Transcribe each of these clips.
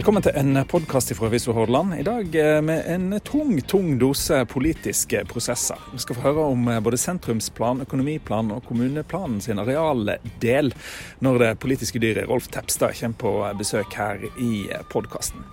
Velkommen til en podkast fra Aviso Hordaland. I dag eh, med en tung, tung dose politiske prosesser. Vi skal få høre om eh, både sentrumsplan, økonomiplan og kommuneplanen sin arealdel når det politiske dyret Rolf Tepstad kommer på besøk her i eh, podkasten.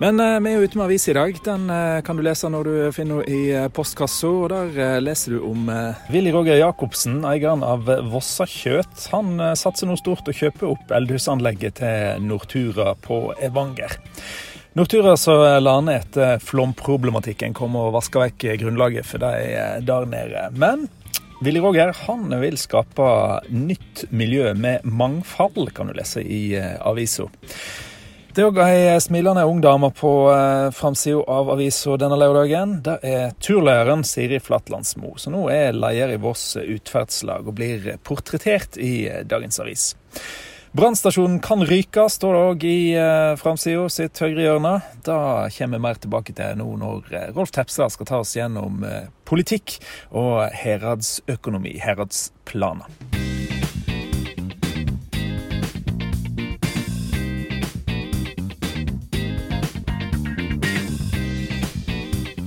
Men vi er jo ute med avis i dag. Den kan du lese når du finner henne i postkassa. og Der leser du om Willy Roger Jacobsen, eieren av Vossa Kjøt. Han satser nå stort å kjøpe opp eldhusanlegget til Nortura på Evanger. Nortura så la ned etter flomproblematikken, kom og vaska vekk grunnlaget for de der nede. Men Willy Roger han vil skape nytt miljø med mangfold, kan du lese i avisa. Det er òg ei smilende ung dame på eh, framsida av avisa denne lørdagen. Det er turlæreren Siri Flatlandsmo, som nå er leder i Voss utferdslag og blir portrettert i dagens avis. Brannstasjonen kan ryke, står det òg i eh, framsida sitt høyre hjørne. Det kommer vi mer tilbake til nå når eh, Rolf Tepstad skal ta oss gjennom eh, politikk og heradsøkonomi, heradsplaner.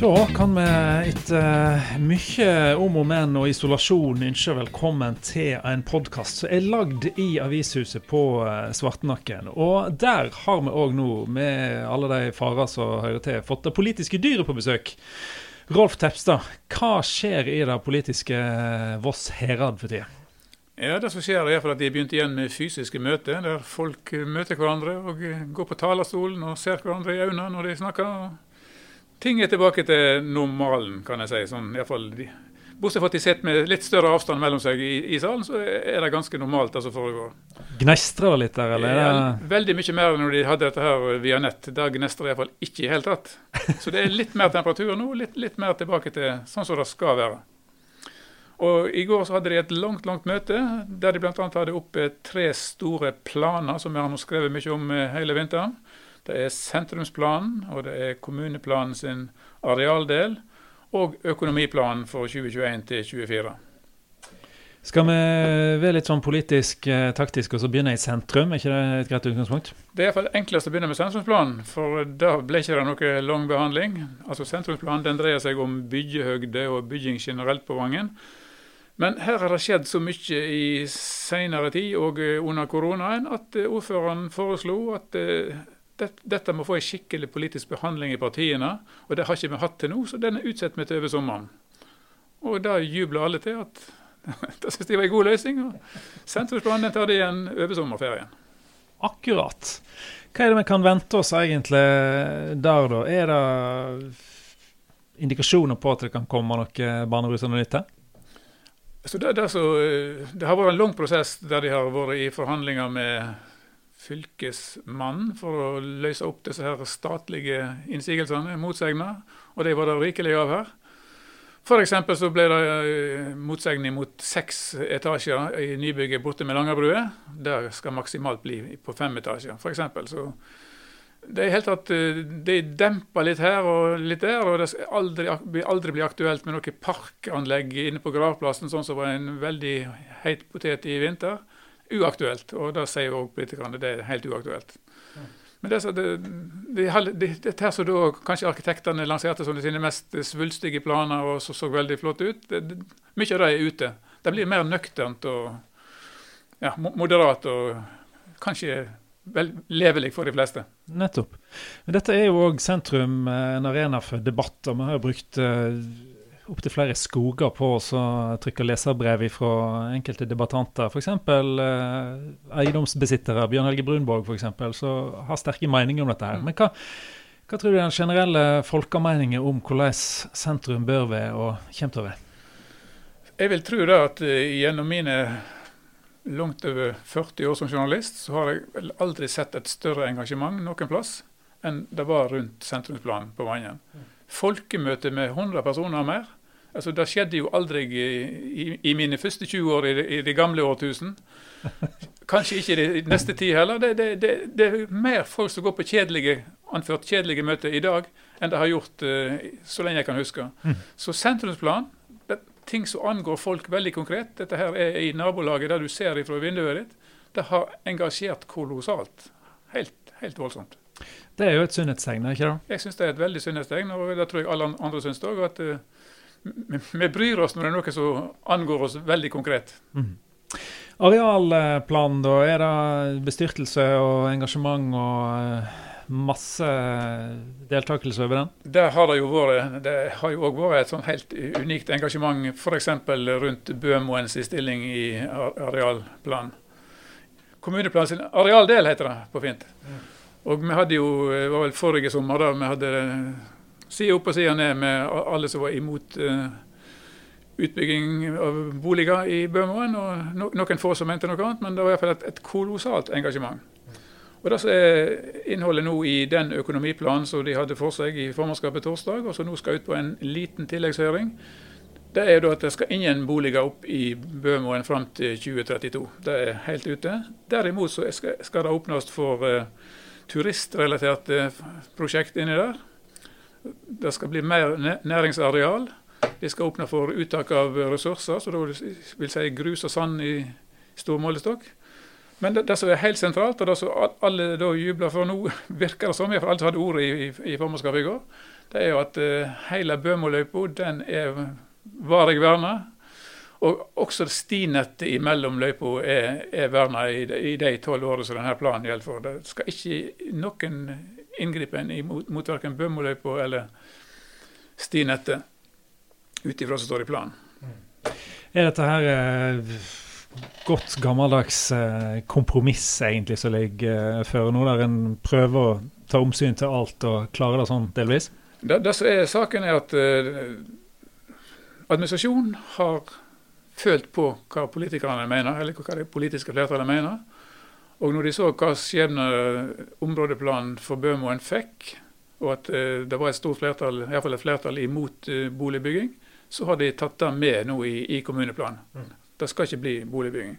Da kan vi etter mye om og men og isolasjon ønske velkommen til en podkast som er lagd i Avishuset på Svartnakken. Svartenakken. Og der har vi òg nå, med alle de farer som hører til, fått det politiske dyret på besøk. Rolf Tepstad, hva skjer i det politiske eh, Voss herad for tida? Ja, Det som skjer er at de begynte igjen med fysiske møter, der folk møter hverandre og går på talerstolen og ser hverandre i øynene når de snakker ting er tilbake til normalen, kan jeg si. Sånn, i fall, de, bortsett fra at de sitter med litt større avstand mellom seg i, i, salen, så er det ganske normalt det som foregår. Gnestrer det litt der, eller? Ja, veldig mye mer enn når de hadde dette her via nett. Der gnestrer det iallfall ikke i hele tatt. Så det er litt mer temperatur nå, litt, litt mer tilbake til sånn som det skal være. Og I går så hadde de et langt langt møte der de bl.a. hadde oppe tre store planer som vi har nå skrevet mye om eh, hele vinteren. Det er sentrumsplanen, og det er kommuneplanen sin arealdel, og økonomiplanen for 2021 til 2024. Skal vi være litt sånn politisk eh, taktisk og så begynne i sentrum? Er ikke det et greit utgangspunkt? Det er iallfall enklest å begynne med sentrumsplanen, for da ble ikke det noe lang behandling. Altså Sentrumsplanen den dreier seg om byggehøgde og bygging generelt på Vangen. Men her har det skjedd så mye i senere tid og under koronaen at ordføreren foreslo at eh, dette må få en skikkelig politisk behandling i partiene, og det har ikke vi hatt til nå, så den er utsatt med til over sommeren. Og da jubler alle til at det synes de var en god løsning. og Sentrumsplanen tar de igjen over sommerferien. Akkurat. Hva er det vi kan vente oss egentlig der, da? Er det indikasjoner på at det kan komme noe barnerusende nytt her? Så det, det, så, det, har vært en lang prosess der de har vært i forhandlinger med fylkesmannen for å løse opp disse her statlige innsigelsene, motsegnene, og det var det rikelig av her. F.eks. så ble det motsegn mot seks etasjer i nybygget borte med Langabrua. Der skal maksimalt bli på fem etasjer, f.eks. Så det er helt at de demper litt her og litt der, og det skal aldri, aldri bli aktuelt med noe parkanlegg inne på gravplassen, sånn som var en veldig heit potet i vinter uaktuelt. Og det sier òg politikerne, det er helt uaktuelt. Men det, det, det, det, det her som da kanskje arkitektene lanserte som sine mest svulstige planer og så så veldig flott ut, mye av det er ute. Det blir mer nøkternt og ja, moderat og kanskje vel, levelig for de fleste. Nettopp. Men dette er jo òg sentrum, eh, en arena for debatter. Vi har brukt uh, opptil flere skoger på å trykke leserbrev fra enkelte debattanter. F.eks. Eh, eiendomsbesittere, Bjørn Helge Brunborg f.eks., som har sterke meninger om dette. her. Mm. Men hva, hva tror du er den generelle folkemeningen om hvordan sentrum bør være og kommer til å være? Jeg vil tro da at uh, gjennom mine langt over 40 år som journalist, så har jeg aldri sett et større engasjement noen plass enn det var rundt sentrumsplanen på Vangen. Folkemøte med 100 personer mer. Altså, Det skjedde jo aldri i, i, i mine første 20 år i det, i det gamle årtusen. Kanskje ikke i de neste tid heller. Det, det, det, det, er mer folk som går på kjedelige, anført kjedelige møter i dag, enn det har gjort uh, så lenge jeg kan huske. Mm. Så sentrumsplan, det, ting som angår folk veldig konkret, dette her er i nabolaget der du ser fra vinduet ditt, det har engasjert kolossalt. Helt, helt voldsomt. Det er jo et sunnhetstegn, ikke det? Jeg syns det er et veldig sunnhetstegn, og det tror jeg alle andre syns òg. At uh, vi bryr oss når det er noe som angår oss veldig konkret. Mm. Arealplanen, da. Er det bestyrtelse og engasjement og uh, masse deltakelse over den? Det har det jo vært det har jo også vært et sånn helt unikt engasjement f.eks. rundt Bømoens stilling i arealplanen. Kommuneplanen sin arealdel, heter det på fint. Og vi hadde jo, det var vel forrige sommer, da vi hadde side opp og side ned med alle som var imot uh, utbygging av boliger i Bømoen. Og no noen få som mente noe annet, men det var iallfall et, et kolossalt engasjement. Og Det som er innholdet nå i den økonomiplanen som de hadde for seg i formannskapet torsdag, og som nå skal ut på en liten tilleggshøring, det er da at det skal ingen boliger opp i Bømoen fram til 2032. Det er helt ute. Derimot så skal, det åpnes for turistrelaterte prosjekt inni der. Det skal bli mer næringsareal. Vi skal åpne for uttak av ressurser, så da vil si grus og sand i stor målestokk. Men det, det, som er helt sentralt, og det som alle da jubler for nå, virker det som, for alle som hadde ordet i, i, formannskapet i går, det er jo at uh, hele Bømoløypa den er varig verna. Og også stinettet imellom løypa er, er verna i, i de tolv årene som denne planen gjelder for. Det skal ikke noen inngripen mot, mot verken Bømoløypa eller stinettet ut ifra som står i planen. Er dette her eh, godt gammeldags eh, kompromiss egentlig som ligger eh, føre nå, der en prøver å ta omsyn til alt og klare det sånn delvis? Det, det som er saken, er at eh, administrasjonen har følt på hva politikerne mener, eller hva det politiske flertallet mener. Og når de så hva skjebne områdeplanen for Bømoen fikk, og at eh, det var et stort flertall, i hvert fall et flertall imot eh, boligbygging, så har de tatt det med nå i, i kommuneplanen. Mm. Det skal ikke bli boligbygging.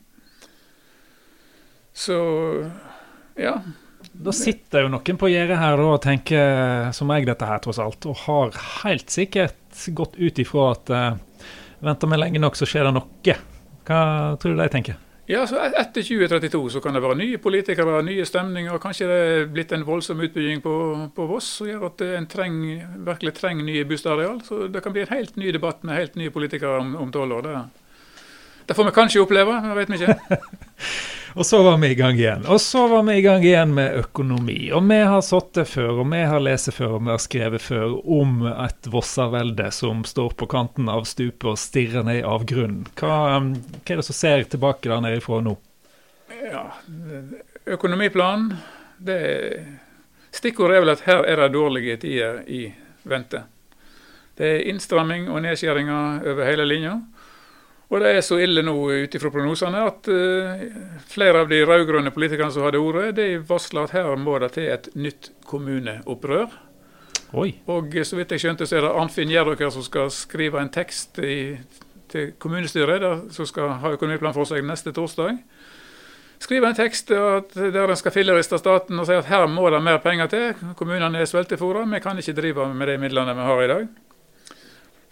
Så ja. Da sitter jo noen på gjerdet her og tenker som jeg dette her, tross alt, og har helt sikkert gått ut ifra at uh, venter vi lenge nok, så skjer det noe. Hva tror du de tenker? Ja, så Etter 2032 så kan det være nye politikere, nye stemninger. Kanskje det er blitt en voldsom utbygging på, på Voss som gjør at en treng, virkelig trenger nye bustareal. Så det kan bli en helt ny debatt med helt nye politikere om tolv år. Det, det får vi kanskje oppleve, det vet vi ikke. Og så var vi i gang igjen. Og så var vi i gang igjen med økonomi. Og vi har sittet før, og vi har lest før, og vi har skrevet før om et Vossavelde som står på kanten av stupet og stirrer ned av grunnen. Hva, um, hva, er det som ser tilbake der nede ifra nå? Ja, Økonomiplanen det Stikkordet er vel at her er det dårlige tider i vente. Det er innstramming og nedskjæringer over hele linja. Og det er så ille nå ut ifra prognosene at uh, flere av de rød-grønne politikerne som hadde ordet, de varsler at her må det til et nytt kommuneopprør. Oi. Og så vidt jeg skjønte, så er det Arnfinn Gjerdøker som skal skrive en tekst i, til kommunestyret, der, som skal ha økonomiplan for seg neste torsdag. Skrive en tekst der en skal filleriste staten og si at her må det mer penger til. Kommunene er sveltefòra, vi kan ikke drive med de midlene vi har i dag.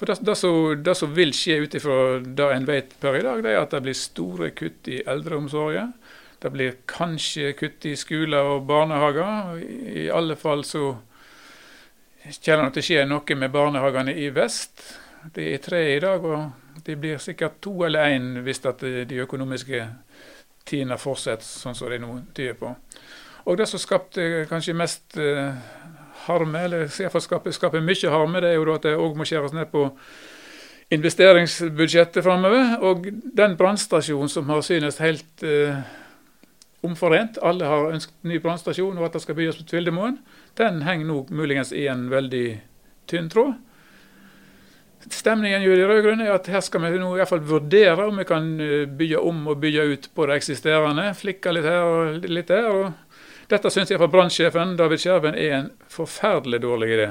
For det, det, som, det, som, vil skje ut ifra det en vet per i dag, det er at det blir store kutt i eldreomsorgen. Det blir kanskje kutt i skoler og barnehager. I alle fall så kommer det til å skje noe med barnehagene i vest. Det er tre i dag, og det blir sikkert to eller én hvis de økonomiske tidene fortsetter sånn som de nå tyder på. Og det som skapte kanskje mest eh, harme, eller iallfall skape, skape mye harme, det er jo at det òg må skjæres ned på investeringsbudsjettet framover. Og den brannstasjonen som har synes helt eh, omforent, alle har ønsket ny brannstasjon og at det skal bygges på Tvildemoen, den henger nå muligens i en veldig tynn tråd. Stemningen i de rød-grønne er at her skal vi nå i hvert fall vurdere om vi kan eh, bygge om og bygge ut på det eksisterende. Flikke litt her og litt der. og dette syns iallfall brannsjefen David Skjerven er en forferdelig dårlig idé.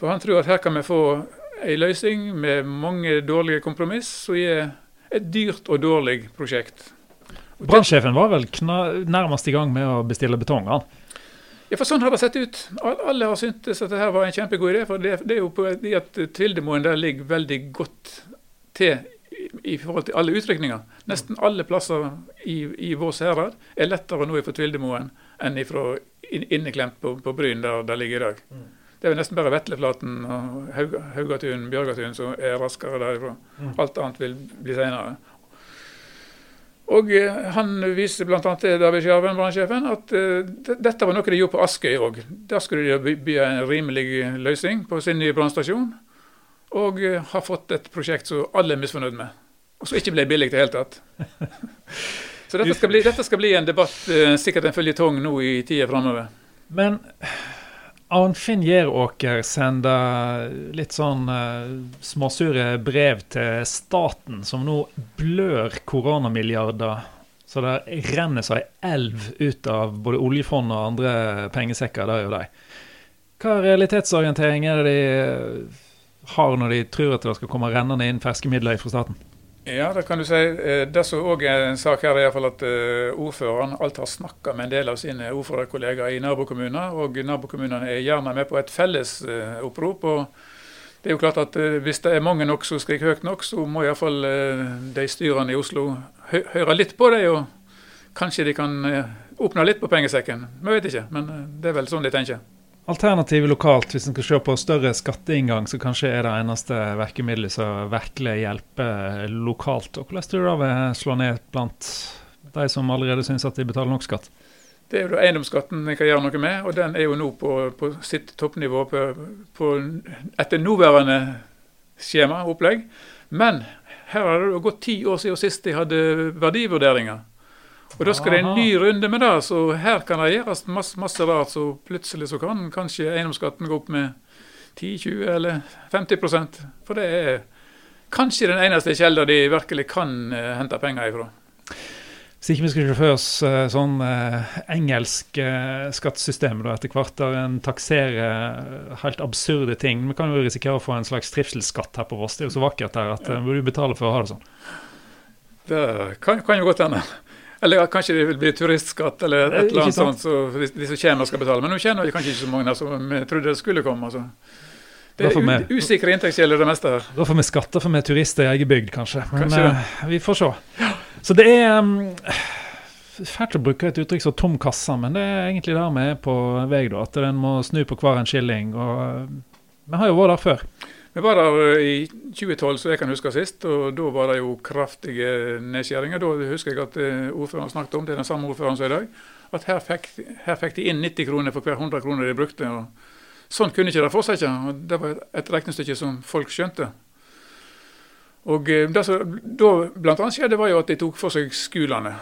For Han tror at her kan vi få ei løsning med mange dårlige kompromiss, som er et dyrt og dårlig prosjekt. Brannsjefen var vel nærmest i gang med å bestille betong? han? Ja, for Sånn har det sett ut. Alle har syntes at dette var en kjempegod idé. for Det, det er jo på at Tildemoen der ligger veldig godt til i forhold til alle utrykninger. Nesten alle plasser i, i Vårs herad er lettere nå fra Tvildemoen enn ifra inneklemt på, på Bryn, der det ligger i dag. Mm. Det er jo nesten bare Vetleflaten og Haugatun, Bjørgatun som er raskere derifra. Mm. Alt annet vil bli senere. Og eh, Han viser bl.a. til David Skjerven, brannsjefen, at uh, dette var noe de gjorde på Askøy òg. Der skulle de bygge en rimelig løsning på sin nye brannstasjon. Og uh, har fått et prosjekt som alle er misfornøyd med. Og som ikke ble billig i det hele tatt. Så dette skal, bli, dette skal bli en debatt, uh, sikkert en føljetong nå i tida framover. Men Arnfinn Gjeråker sender litt sånn uh, småsure brev til staten, som nå blør koronamilliarder. Så det renner seg elv ut av både oljefond og andre pengesekker der og der. Hva realitetsorientering er det de har når de tror at det skal komme rennende inn ferske midler fra staten? Ja, det kan du si. Eh, det som òg er en sak her, er iallfall at uh, ordføreren alt har snakka med en del av sine ordførerkollegaer i nabokommuner. Og nabokommunene er gjerne med på et felles uh, opprop. og det er jo klart at Hvis det er mange nok som skriker høyt nok, så må iallfall de styrene i Oslo hø høre litt på det. Og kanskje de kan åpne litt på pengesekken. Vi vet ikke, men det er vel sånn de tenker. Alternativet lokalt, hvis en skal se på større skatteinngang, så kanskje er det eneste virkemidlet som virkelig hjelper lokalt. Og Hvordan tror du det vil slå ned blant de som allerede syns at de betaler nok skatt? Det er jo eiendomsskatten en kan gjøre noe med, og den er jo nå på, på sitt toppnivå på, på, etter nåværende skjema, opplegg. Men her har det gått ti år siden sist de hadde verdivurderinger. Og Da skal det en ny runde med det. Så her kan det gjøres masse, masse rart. Så plutselig så kan kanskje eiendomsskatten gå opp med 10-20 eller 50% For det er kanskje den eneste kilden de virkelig kan uh, hente penger ifra. Hvis ikke vi for oss uh, sånn uh, engelsk uh, skattesystem da, etter hvert, der en takserer helt absurde ting. Vi kan jo risikere å få en slags trivselsskatt her på Voss. Det er jo så vakkert her at ja. burde du betale for å ha det sånn. Det kan, kan jo godt hende. Eller kanskje det vil bli turistskatt eller et eller annet sånt, så de, som kommer skal betale. Men nå kjenner vi kanskje ikke så mange som vi trodde det skulle komme. altså. Det er usikre inntektskilder, det meste her. Da får vi skatte for vi er turister i egen bygd, kanskje. Men kanskje uh, vi får se. Så det er um, fælt å bruke et uttrykk som 'tom kasse', men det er egentlig der vi er på vei. da, At en må snu på hver en skilling. og uh, Vi har jo vært der før. Vi var der i 2012, så jeg kan huske sist, og da var det jo kraftige nedskjæringer. Da husker jeg at eh, ordføreren snakket om, det er den samme ordføreren som i dag, at her fikk, her fikk, de inn 90 kroner for hver 100 kroner de brukte. og Sånn kunne ikke det fortsette. og Det var et regnestykke som folk skjønte. Og eh, Det som da bl.a. skjedde, var jo at de tok for seg skolene.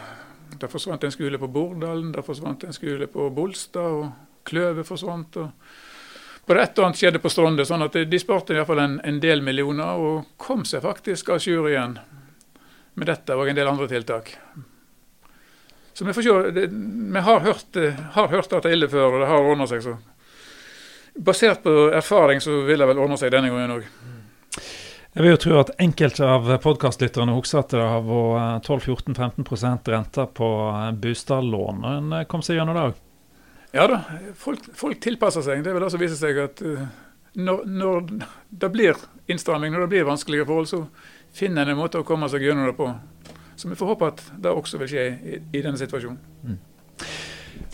Det forsvant en skole på Bordalen, det forsvant en skole på Bolstad, og Kløve forsvant. og bare et og annet skjedde på Stronde, sånn at de sparte iallfall en, en del millioner, og kom seg faktisk à jour igjen med dette og en del andre tiltak. Så vi får se. Det, vi har hørt, har hørt at det er ille før, og det har ordna seg. så Basert på erfaring så vil det vel ordne seg denne gangen òg. Jeg vil jo tro at enkelte av podkastlytterne husker at det har vært 12-14-15 rente på bostadlån. En kom seg gjennom det òg? Ja da, folk, folk, tilpasser seg. Det vil også vise seg at uh, når, når, det blir innstramming, når det blir vanskelige forhold, så finner en en måte å komme seg gjennom det på. Så vi får håpe at det også vil skje i, i denne situasjonen. Mm.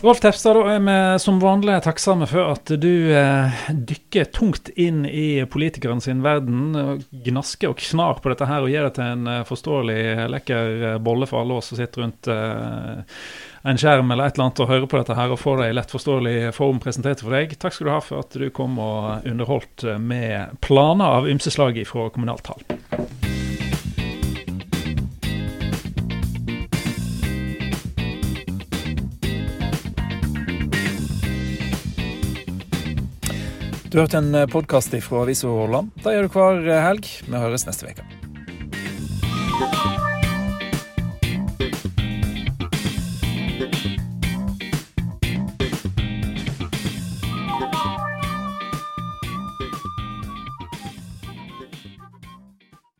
Rolf Tefstad, da er vi som vanlig takksomme for at du eh, dykker tungt inn i politikeren sin verden. Gnasker og knar på dette her og gjør det til en eh, forståelig, lekker eh, bolle for alle oss som sitter rundt eh, en skjerm eller et eller annet og hører på dette her og får det i lett forståelig form presentert for deg. Takk skal du ha for at du kom og underholdt med planer av ymse slag fra kommunalt hold. Du har hørt en podkast fra Avisa Hordaland. Det gjør du hver helg. Vi høres neste uke.